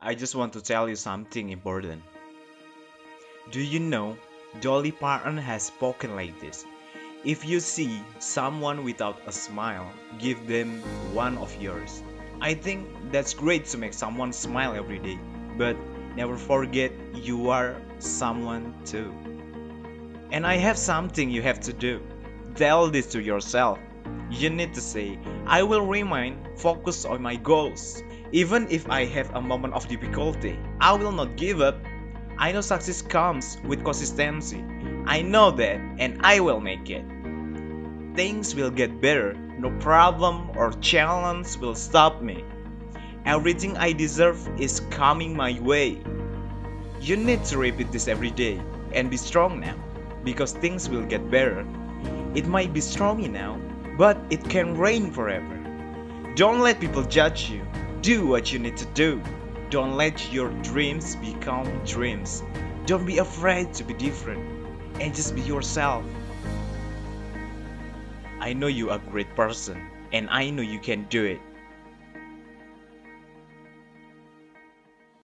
I just want to tell you something important. Do you know Dolly Parton has spoken like this? If you see someone without a smile, give them one of yours. I think that's great to make someone smile every day, but never forget you are someone too. And I have something you have to do. Tell this to yourself. You need to say, I will remain focused on my goals. Even if I have a moment of difficulty, I will not give up. I know success comes with consistency. I know that and I will make it. Things will get better. No problem or challenge will stop me. Everything I deserve is coming my way. You need to repeat this every day and be strong now because things will get better. It might be stormy now, but it can rain forever. Don't let people judge you. Do what you need to do. Don't let your dreams become dreams. Don't be afraid to be different and just be yourself. I know you are a great person and I know you can do it.